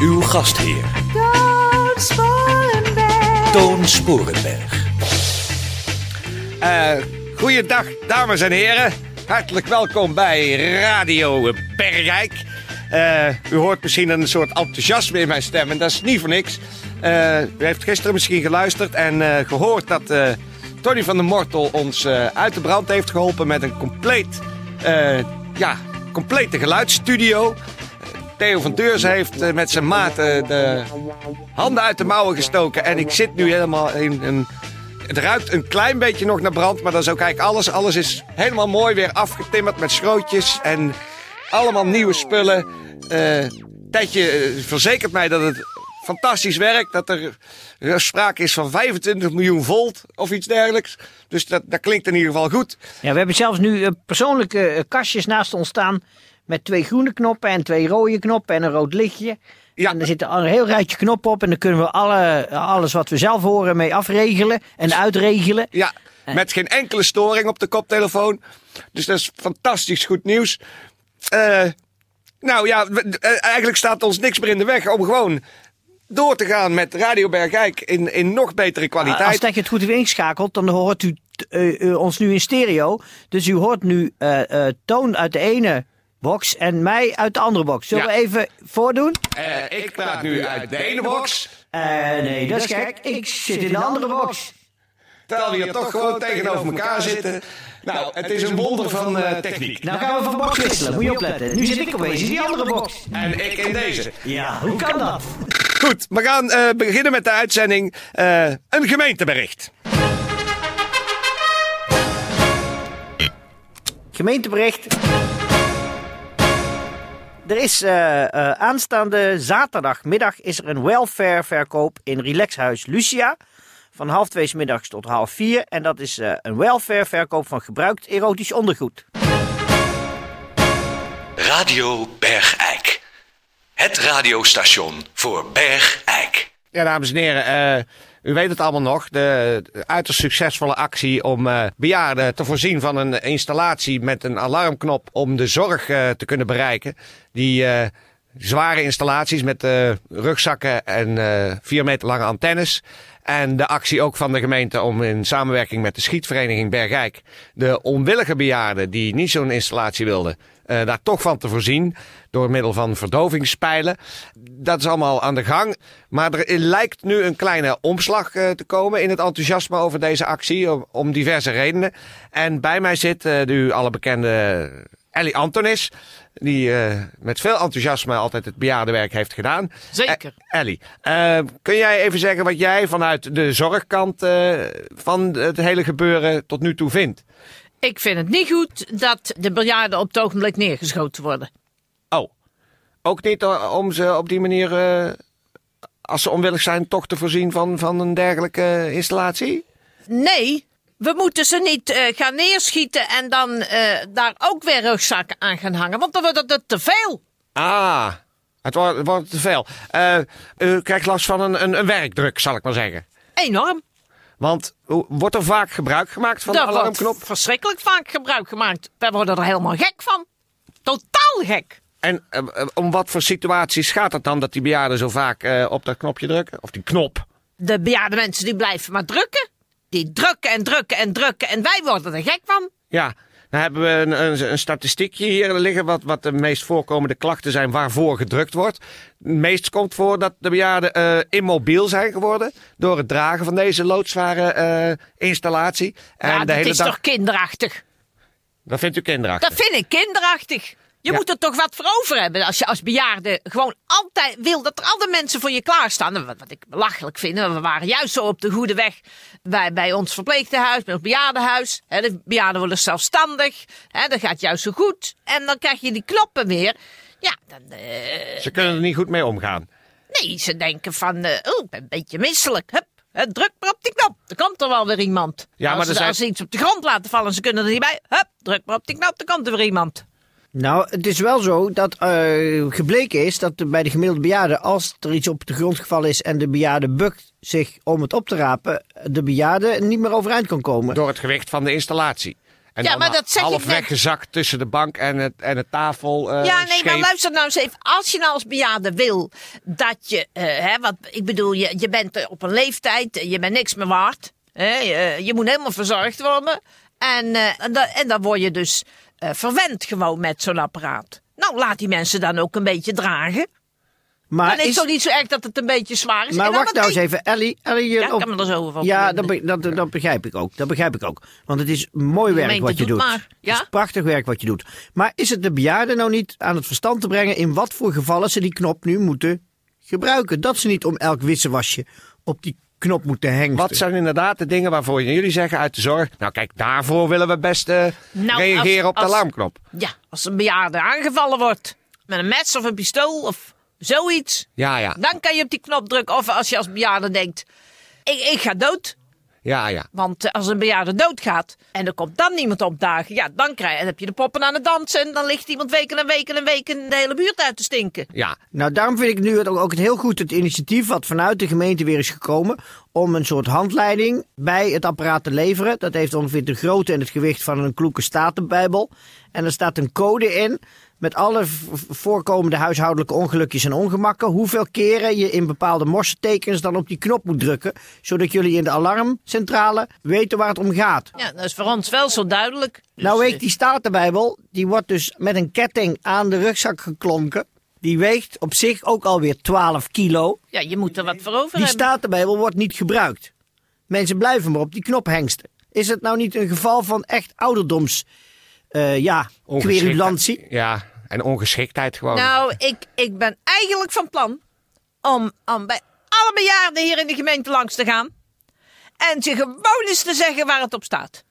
Uw gastheer, Toon Sporenberg. Toon Sporenberg. Eh, goeiedag, dames en heren. Hartelijk welkom bij Radio Bergijk. Eh, u hoort misschien een soort enthousiasme in mijn stem en dat is niet voor niks. Eh, u heeft gisteren misschien geluisterd en eh, gehoord dat eh, Tony van der Mortel ons eh, uit de brand heeft geholpen met een compleet, eh, ja, complete geluidsstudio. Theo van Deurs heeft eh, met zijn maat eh, de handen uit de mouwen gestoken. En ik zit nu helemaal in een. Het ruikt een klein beetje nog naar brand, maar dat is ook eigenlijk alles. Alles is helemaal mooi weer afgetimmerd met schrootjes en allemaal nieuwe spullen. Eh, verzekert mij dat het fantastisch werkt. Dat er sprake is van 25 miljoen volt of iets dergelijks. Dus dat, dat klinkt in ieder geval goed. Ja, we hebben zelfs nu persoonlijke kastjes naast ons staan. Met twee groene knoppen en twee rode knoppen en een rood lichtje. Ja. En er zit een heel rijtje knoppen op. En dan kunnen we alle, alles wat we zelf horen mee afregelen en uitregelen. Ja, met geen enkele storing op de koptelefoon. Dus dat is fantastisch goed nieuws. Eh, nou ja, eh, eigenlijk staat ons niks meer in de weg om gewoon door te gaan met Radio Bergijk in, in nog betere Als kwaliteit. dat je het goed heeft ingeschakeld, dan hoort u eh, eh, ons nu in stereo. Dus u hoort nu eh, eh, Toon uit de ene box en mij uit de andere box. Zullen Ja. we even voordoen? Eh, ik praat nu uit de ene box, Eh, nee, dat is gek. Ik zit in de andere box. terwijl we hier toch gewoon tegenover elkaar zitten. Nou, het is een wonder van eh, techniek. Nou gaan we van box wisselen, moet je opletten. Nu zit ik opeens in die andere box. En ik in deze. Ja, hoe kan dat? Goed, we gaan eh, beginnen met de uitzending. Eh, een gemeentebericht. Gemeentebericht. Er is eh, eh, aanstaande zaterdagmiddag is er een welfare verkoop in Relaxhuis Lucia. Van half twee 's middags tot half vier. En dat is eh, een welfare verkoop van gebruikt erotisch ondergoed. Radio Bergijk. Het radiostation voor Bergijk. Ja, dames en heren, eh, u weet het allemaal nog. De, uiterst succesvolle actie om eh, bejaarden te voorzien van een installatie met een alarmknop om de zorg eh, te kunnen bereiken. Die eh, zware installaties met rugzakken en vier meter lange antennes. En de actie ook van de gemeente om in samenwerking met de schietvereniging Bergijk de onwillige bejaarden die niet zo'n installatie wilden, eh, daar toch van te voorzien door middel van verdovingspijlen. Dat is allemaal aan de gang. Maar er lijkt nu een kleine omslag eh, te komen in het enthousiasme over deze actie om, diverse redenen. En bij mij zit eh, de alle bekende Ellie Antonis, die eh, met veel enthousiasme altijd het bejaardenwerk heeft gedaan. Zeker. Eh, Ellie, eh, kun jij even zeggen wat jij vanuit de zorgkant van het hele gebeuren tot nu toe vindt? Ik vind het niet goed dat de bejaarden op het ogenblik neergeschoten worden. Oh, ook niet om ze op die manier, als ze onwillig zijn, toch te voorzien van, van een dergelijke installatie? Nee, we moeten ze niet eh, gaan neerschieten en dan eh, daar ook weer rugzakken aan gaan hangen. Want dan wordt het te veel. Ah, het wordt, het wordt te veel. Eh, u krijgt last van een, een, een werkdruk, zal ik maar zeggen. Enorm. Want wordt er vaak gebruik gemaakt van de Daar wordt alarmknop? verschrikkelijk vaak gebruik gemaakt. We worden er helemaal gek van. Totaal gek. En om wat voor situaties gaat het dan dat die bejaarden zo vaak op dat knopje drukken? Of die knop? De bejaarde mensen die blijven maar drukken. Die drukken en drukken en drukken en wij worden er gek van. Ja, dan hebben we een, een, een statistiekje hier liggen wat, wat de meest voorkomende klachten zijn waarvoor gedrukt wordt. Het meest komt voor dat de bejaarden eh, immobiel zijn geworden door het dragen van deze loodzware eh, installatie. En ja, de dat hele is dag... toch kinderachtig. Dat vindt u kinderachtig? Dat vind ik kinderachtig. Je Ja. moet er toch wat voor over hebben als je als bejaarde gewoon altijd wil dat er andere mensen voor je klaarstaan. Wat, wat ik belachelijk vind. We waren juist zo op de goede weg bij, bij ons verpleegtehuis, bij ons bejaardenhuis. De bejaarden worden zelfstandig. Hè, dat gaat juist zo goed. En dan krijg je die knoppen weer. Ja, dan... eh, Ze kunnen er niet goed mee omgaan. nee, ze denken van... eh, oh, ik ben een beetje misselijk. Hup, druk maar op die knop. Er komt er wel weer iemand. Ja, als, maar ze, er zijn- als ze iets op de grond laten vallen, ze kunnen er niet bij. Hup, druk maar op die knop, dan komt er weer iemand. Nou, het is wel zo dat eh, gebleken is dat bij de gemiddelde bejaarde, als er iets op de grond gevallen is en de bejaarde bukt zich om het op te rapen, de bejaarde niet meer overeind kan komen. Door het gewicht van de installatie. En Ja, dan maar dat zeg ik half net. weggezakt tussen de bank en het, en het tafel. eh, ja, nee, maar luister nou eens even. Als je nou als bejaarde wil dat je, eh, hè, wat, ik bedoel, je, je bent op een leeftijd, je bent niks meer waard. Hè, je, je moet helemaal verzorgd worden. En, eh, en, da- en dan word je dus eh, verwend gewoon met zo'n apparaat. Nou, laat die mensen dan ook een beetje dragen. Maar dan is het niet zo erg dat het een beetje zwaar is. Maar wacht nou eens even, Ellie. Ellie Ja, ik op- kan me er zo over Ja, dat, opwinden. be- dat, dat begrijp ik ook. Dat begrijp ik ook. Want het is mooi werk gemeente wat je doet Het is prachtig werk wat je doet. Maar is het de bejaarden nou niet aan het verstand te brengen in wat voor gevallen ze die knop nu moeten gebruiken? Dat ze niet om elk wissewasje op die knop moeten hengsten. Wat zijn inderdaad de dingen waarvoor jullie zeggen uit de zorg? Nou, kijk, daarvoor willen we best eh, Nou, reageren als- op de als- alarmknop. Ja, als een bejaarde aangevallen wordt met een mes of een pistool of zoiets. Ja, ja, Dan kan je op die knop drukken. Of als je als bejaarde denkt, ik, ik ga dood. Ja, ja. Want als een bejaarde doodgaat en er komt dan niemand opdagen, ja, dan, krijg, dan heb je de poppen aan het dansen. En dan ligt iemand weken en weken en weken de hele buurt uit te stinken. Ja, Nou, daarom vind ik nu het ook, ook het heel goed het initiatief wat vanuit de gemeente weer is gekomen om een soort handleiding bij het apparaat te leveren. Dat heeft ongeveer de grootte en het gewicht van een kloeke statenbijbel. En er staat een code in met alle voorkomende huishoudelijke ongelukjes en ongemakken. Hoeveel keren je in bepaalde morsetekens dan op die knop moet drukken. Zodat jullie in de alarmcentrale weten waar het om gaat. Ja, dat is voor ons wel zo duidelijk. Dus, Nou eh, weegt die statenbijbel, die wordt dus met een ketting aan de rugzak geklonken. Die weegt op zich ook alweer 12 kilo. Ja, je moet er wat voor over Die hebben. statenbijbel wordt niet gebruikt. Mensen blijven maar op die knop hengsten. Is het nou niet een geval van echt ouderdoms... eh ja, querulantie? Ja, en ongeschiktheid gewoon. Nou, ik, ik ben eigenlijk van plan om, om bij alle bejaarden hier in de gemeente langs te gaan. En ze gewoon eens te zeggen waar het op staat.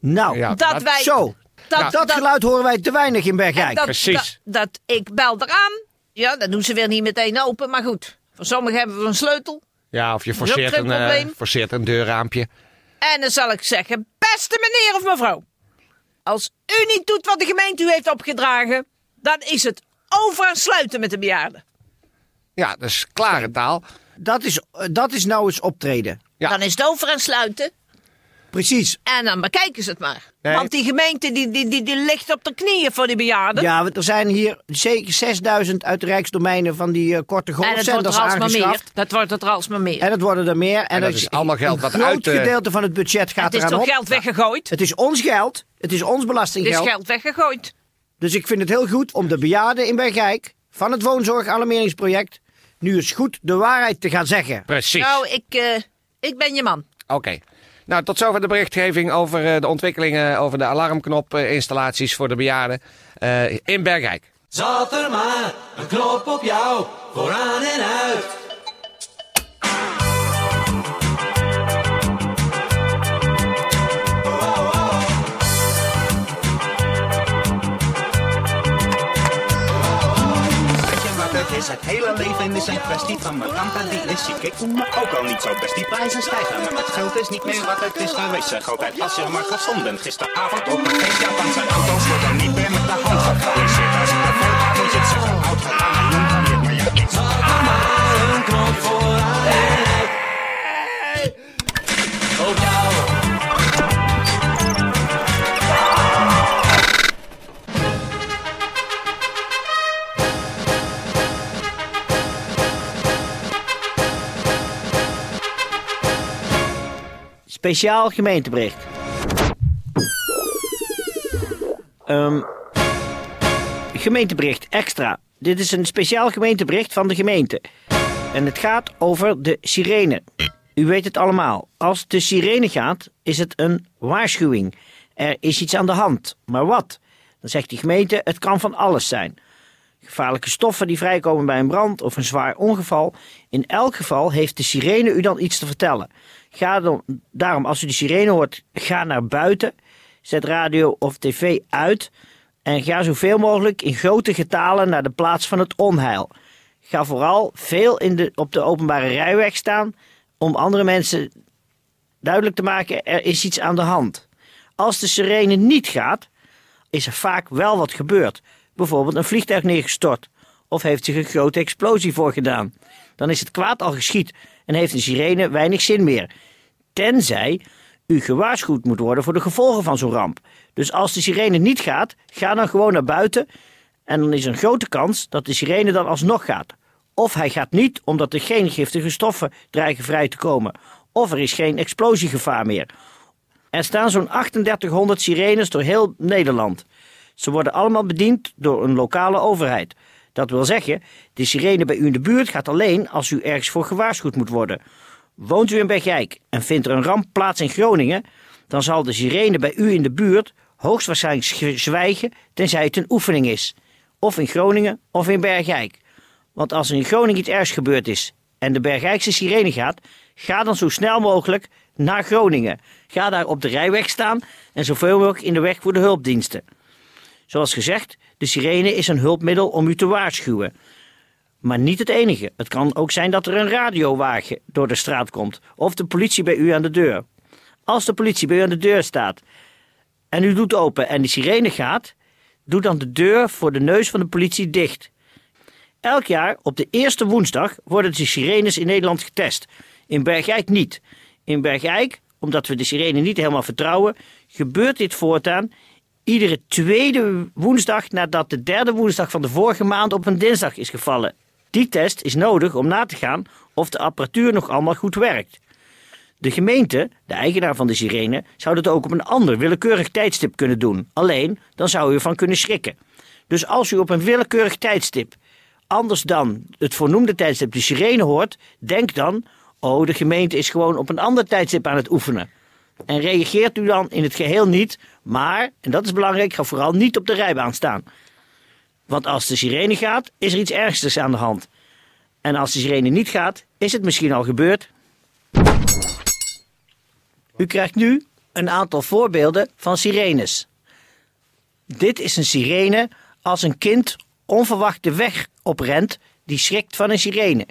Nou, Ja, Dat, dat- wij. zo. Dat, Dat, geluid horen wij te weinig in Bergijk. dat, precies. Dat, dat ik bel eraan. Ja, dat doen ze weer niet meteen open. Maar goed, voor sommigen hebben we een sleutel. ja, of je forceert geen een, eh, probleem. forceert een deurraampje. En dan zal ik zeggen, beste meneer of mevrouw. Als u niet doet wat de gemeente u heeft opgedragen, dan is het over en sluiten met de bejaarden. Ja, dat is klare taal. Dat, is, eh, dat is nou eens optreden. Ja. Dan is het over en sluiten. Precies. En dan bekijken ze het maar. Nee. Want die gemeente die, die, die, die ligt op de knieën voor die bejaarden. Ja, want er zijn hier zeker 6000 uit de Rijksdomeinen van die eh, korte en het wordt golfzenders er alsmaar meer. aangeschaft. Dat wordt het er alsmaar meer. En het worden er meer. En, dat er is allemaal geld wat Een groot uit de- gedeelte van het budget gaat het is eraan toch op. geld weggegooid? Het is ons geld. Het is ons Het is belastinggeld. geld weggegooid. Dus ik vind het heel goed om de bejaarden in Bergijk van het woonzorgalarmeringsproject nu eens goed de waarheid te gaan zeggen. Precies. Nou, ik, eh, ik ben je man. Oké. Nou, tot zover de berichtgeving over eh, de ontwikkelingen over de alarmknop-installaties voor de bejaarden eh, in Bergijk. Zat er maar een knop op jou, vooraan en uit. Is? Het hele leven is een kwestie van mijn tante die is ziek. Ik voel me ook al niet zo best. Die prijzen stijgen, maar het geld is niet meer wat het is geweest. Zeg altijd als je maar gezond bent. Gisteravond op een feest, Japanse auto's worden niet Speciaal gemeentebericht. Ehm, gemeentebericht extra. Dit is een speciaal gemeentebericht van de gemeente. En het gaat over de sirene. U weet het allemaal. Als de sirene gaat, is het een waarschuwing. Er is iets aan de hand. Maar wat? Dan zegt de gemeente, het kan van alles zijn. Gevaarlijke stoffen die vrijkomen bij een brand of een zwaar ongeval. In elk geval heeft de sirene u dan iets te vertellen. Ga dan, daarom, als u de sirene hoort, ga naar buiten. Zet radio of tv uit. En ga zoveel mogelijk in grote getalen naar de plaats van het onheil. Ga vooral veel in de, op de openbare rijweg staan om andere mensen duidelijk te maken er is iets aan de hand. Als de sirene niet gaat, is er vaak wel wat gebeurd. Bijvoorbeeld een vliegtuig neergestort of heeft zich een grote explosie voorgedaan. Dan is het kwaad al geschied en heeft een sirene weinig zin meer. Tenzij u gewaarschuwd moet worden voor de gevolgen van zo'n ramp. Dus als de sirene niet gaat, ga dan gewoon naar buiten en dan is er een grote kans dat de sirene dan alsnog gaat. Of hij gaat niet omdat er geen giftige stoffen dreigen vrij te komen. Of er is geen explosiegevaar meer. Er staan zo'n 3800 sirenes door heel Nederland. Ze worden allemaal bediend door een lokale overheid. Dat wil zeggen, de sirene bij u in de buurt gaat alleen als u ergens voor gewaarschuwd moet worden. Woont u in Bergijk en vindt er een ramp plaats in Groningen, dan zal de sirene bij u in de buurt hoogstwaarschijnlijk sch- zwijgen tenzij het een oefening is. Of in Groningen of in Bergijk. Want als er in Groningen iets ergs gebeurd is en de Bergijkse sirene gaat, ga dan zo snel mogelijk naar Groningen. Ga daar op de rijweg staan en zoveel mogelijk in de weg voor de hulpdiensten. Zoals gezegd, de sirene is een hulpmiddel om u te waarschuwen. Maar niet het enige. Het kan ook zijn dat er een radiowagen door de straat komt of de politie bij u aan de deur. Als de politie bij u aan de deur staat en u doet open en de sirene gaat, doe dan de deur voor de neus van de politie dicht. Elk jaar op de eerste woensdag worden de sirenes in Nederland getest. In Bergijk niet. In Bergijk, omdat we de sirene niet helemaal vertrouwen, gebeurt dit voortaan iedere tweede woensdag nadat de derde woensdag van de vorige maand op een dinsdag is gevallen. Die test is nodig om na te gaan of de apparatuur nog allemaal goed werkt. De gemeente, de eigenaar van de sirene, zou dat ook op een ander willekeurig tijdstip kunnen doen. Alleen, dan zou u ervan kunnen schrikken. Dus als u op een willekeurig tijdstip, anders dan het voornoemde tijdstip, de sirene hoort, denk dan: oh, de gemeente is gewoon op een ander tijdstip aan het oefenen. En reageert u dan in het geheel niet, maar, en dat is belangrijk, ga vooral niet op de rijbaan staan. Want als de sirene gaat, is er iets ernstigs aan de hand. En als de sirene niet gaat, is het misschien al gebeurd. U krijgt nu een aantal voorbeelden van sirenes. Dit is een sirene als een kind onverwacht de weg oprent die schrikt van een sirene.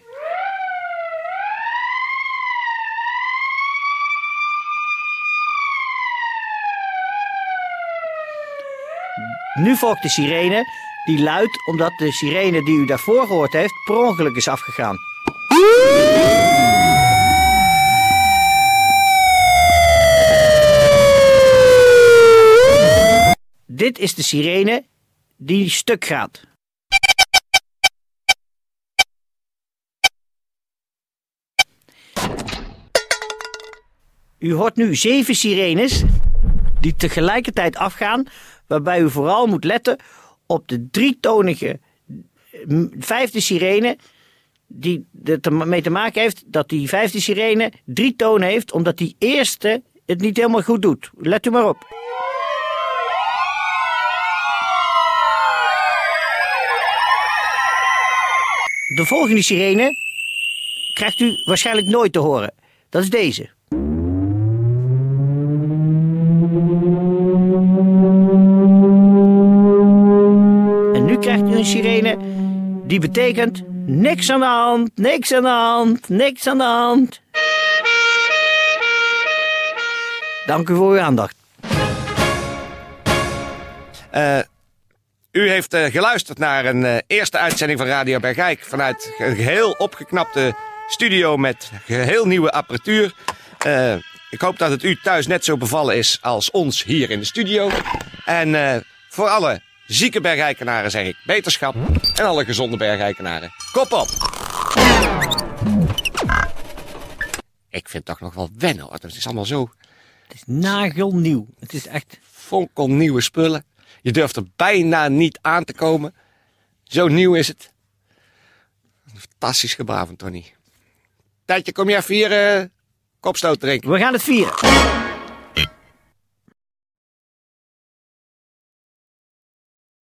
Nu volgt de sirene die luidt omdat de sirene die u daarvoor gehoord heeft per ongeluk is afgegaan. Dit is de sirene die stuk gaat. U hoort nu zeven sirenes die tegelijkertijd afgaan, waarbij u vooral moet letten op de drietonige vijfde sirene, die ermee te maken heeft dat die vijfde sirene drie tonen heeft, omdat die eerste het niet helemaal goed doet. Let u maar op. De volgende sirene krijgt u waarschijnlijk nooit te horen. Dat is deze. Sirene die betekent niks aan de hand, niks aan de hand, niks aan de hand. Dank u voor uw aandacht. Eh, u heeft eh, geluisterd naar een eh, eerste uitzending van Radio Bergijk vanuit een geheel opgeknapte studio met geheel nieuwe apparatuur. Ik hoop dat het u thuis net zo bevallen is als ons hier in de studio. En voor alle zieke Bergijkenaren zeg ik beterschap. En alle gezonde Bergijkenaren, kop op! Ik vind het toch nog wel wennen hoor. Het is allemaal zo Het is nagelnieuw. Het is echt... fonkelnieuwe spullen. Je durft er bijna niet aan te komen. Zo nieuw is het. Fantastisch gebaar van Tony. Tijdje, kom jij even hier eh, kopstoot drinken? We gaan het vieren.